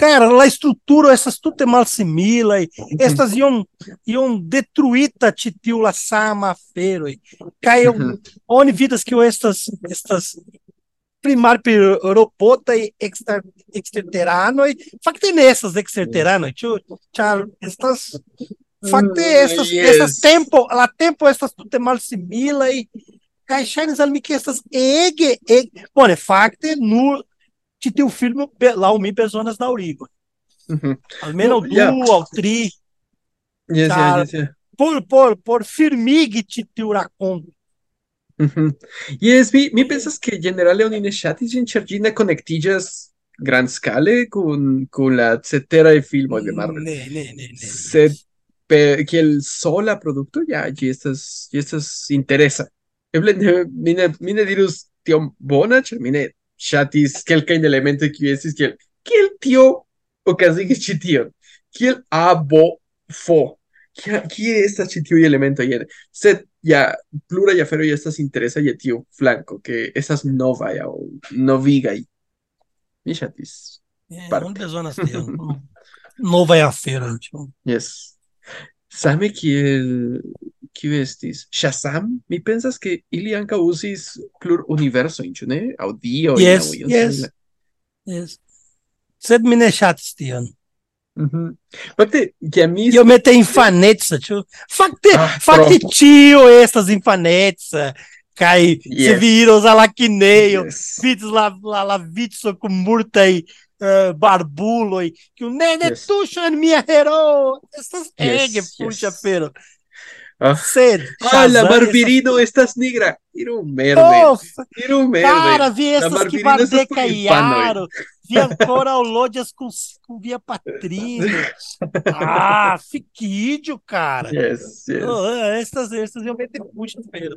Cara, la estruturo estas tute malsimilaj, estas iom iom detruita ĉi tiu la sama aferoj. Kaj Mhm. oni vidas ke estas estas primar per robotaj ekster eksterteranoj. Fakte ne estas eksterteranoj, ĉu ĉar estas fakte Mm, estas yes. estas tempo, la tempo estas tute malsimilaj. Kaj ŝajnis al mi ke estas ege ege bone fakte nur ĉi tiu filmo be- laŭ mi bezonas daŭrigo. Mhm. Almenaŭ No, du ja. aŭ tri Yes, Cara. yes, yes, yes. por por por firmigi ĉi tiu rakonto. Mhm. Yes, mi, mi pensas que generale oni ne ŝatis ĝin, ĉar ĝi ne konektiĝas grandskale kun kun la ceteraj filmoj de Marvel. Ne, ne, ne, ne. Sed pe, kiel sola produkto ja ĝi estas ĝi estas interesa. Eble ne, mi ne mi ne dirus tiom bona, ĉar mi ne Shatis, kelkain elemente que hubiese, que el tío, o casi que chitio, que el abo fo, que esta chitio y elemento ayer, set ya, plura ya fero ya estas interesa ya tío flanco, que esas no vaya o no viga y. Y Shatis. Eh, ¿Dónde son las tío? No vaya fero, Yes. ¿Sabe que el kiu estis Shazam, mi pensas che ili anca usis plur universo in ne? Au Dio yes, in yes. yes. Sed mi ne shatis tion. Mhm. Mm fakte, ja mi Io mete infanezza, ĉu? Fakte, ah, fakte ĉio estas infanezza. Cai, yes. se viros alla quineio, yes. vitis la la, la vitso com multai uh, eh, barbuloi, que o nene yes. tuxa mia hero. Estas yes. ege, yes. puxa, pero. Ah. Sed, Ah, la Shazam barvirino estas nigra. Iru merde. estas... Oh, Iru merde. Cara, vi por infanoj. jaro. Vi ankoraŭ loĝas com, com via patrino. Ah, fiquídio, cara. Yes, yes. Oh, estas, estas realmente puxa feira.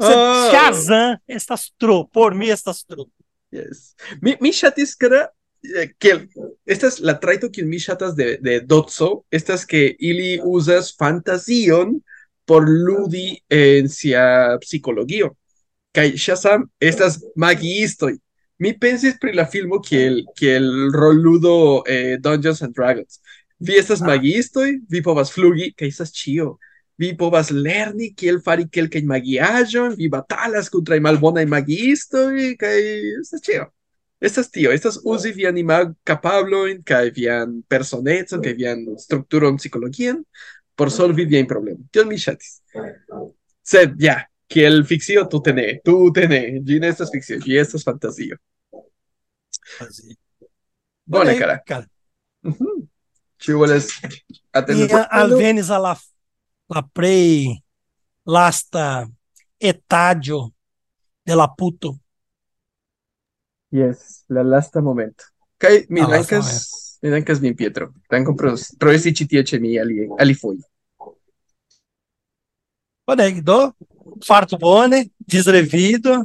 Ah. Shazam estas tro, por mim estas tro. Yes. Mi, mi ŝatis kara eh, que esta es la traito kiun mi ŝatas de, de Dotso, estas que ili uzas fantazion por ludi en sia psikologio. Kaj Shazam estas magiistoj. Mi pensis pri la filmo kiel kiel rolludo eh, Dungeons and Dragons. Vi estas Ah. magiistoj, vi povas flugi, kaj estas ĉio. Vi povas lerni kiel fari kelkajn magiaĵojn, vi batalas kontraŭ malbonaj magiistoj kaj estas ĉio. Estas tio, estas uzi vian imagkapablojn kaj vian personecon kaj vian strukturon psikologian por solvi viajn problemojn. Tion mi ŝatis. Sed ja, kiel fikcio tute ne, tute ne. Ĝi ne estas fikcio, ĝi estas fantazio. Bone, kara. cara. Ĉu volas atendi? E alvenis a la, la plej lasta etaĝo de la puto. Yes, la lasta momento. Kaj mi dankas, mi dankas min Pietro. Dankon pro pro esti ĉi tie ĉe mi ali alifoje. Boneg, do, farto bone, disrevido,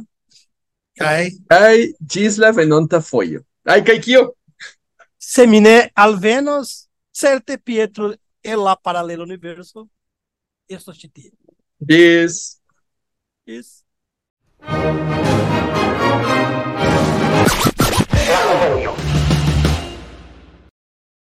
kaj Kaj ĝis la venonta fojo. Aj, kaj kio? se mi ne alvenos, certe Pietro el la paralela universo, estos ĉi tie. Ĝis Isso. Ciao.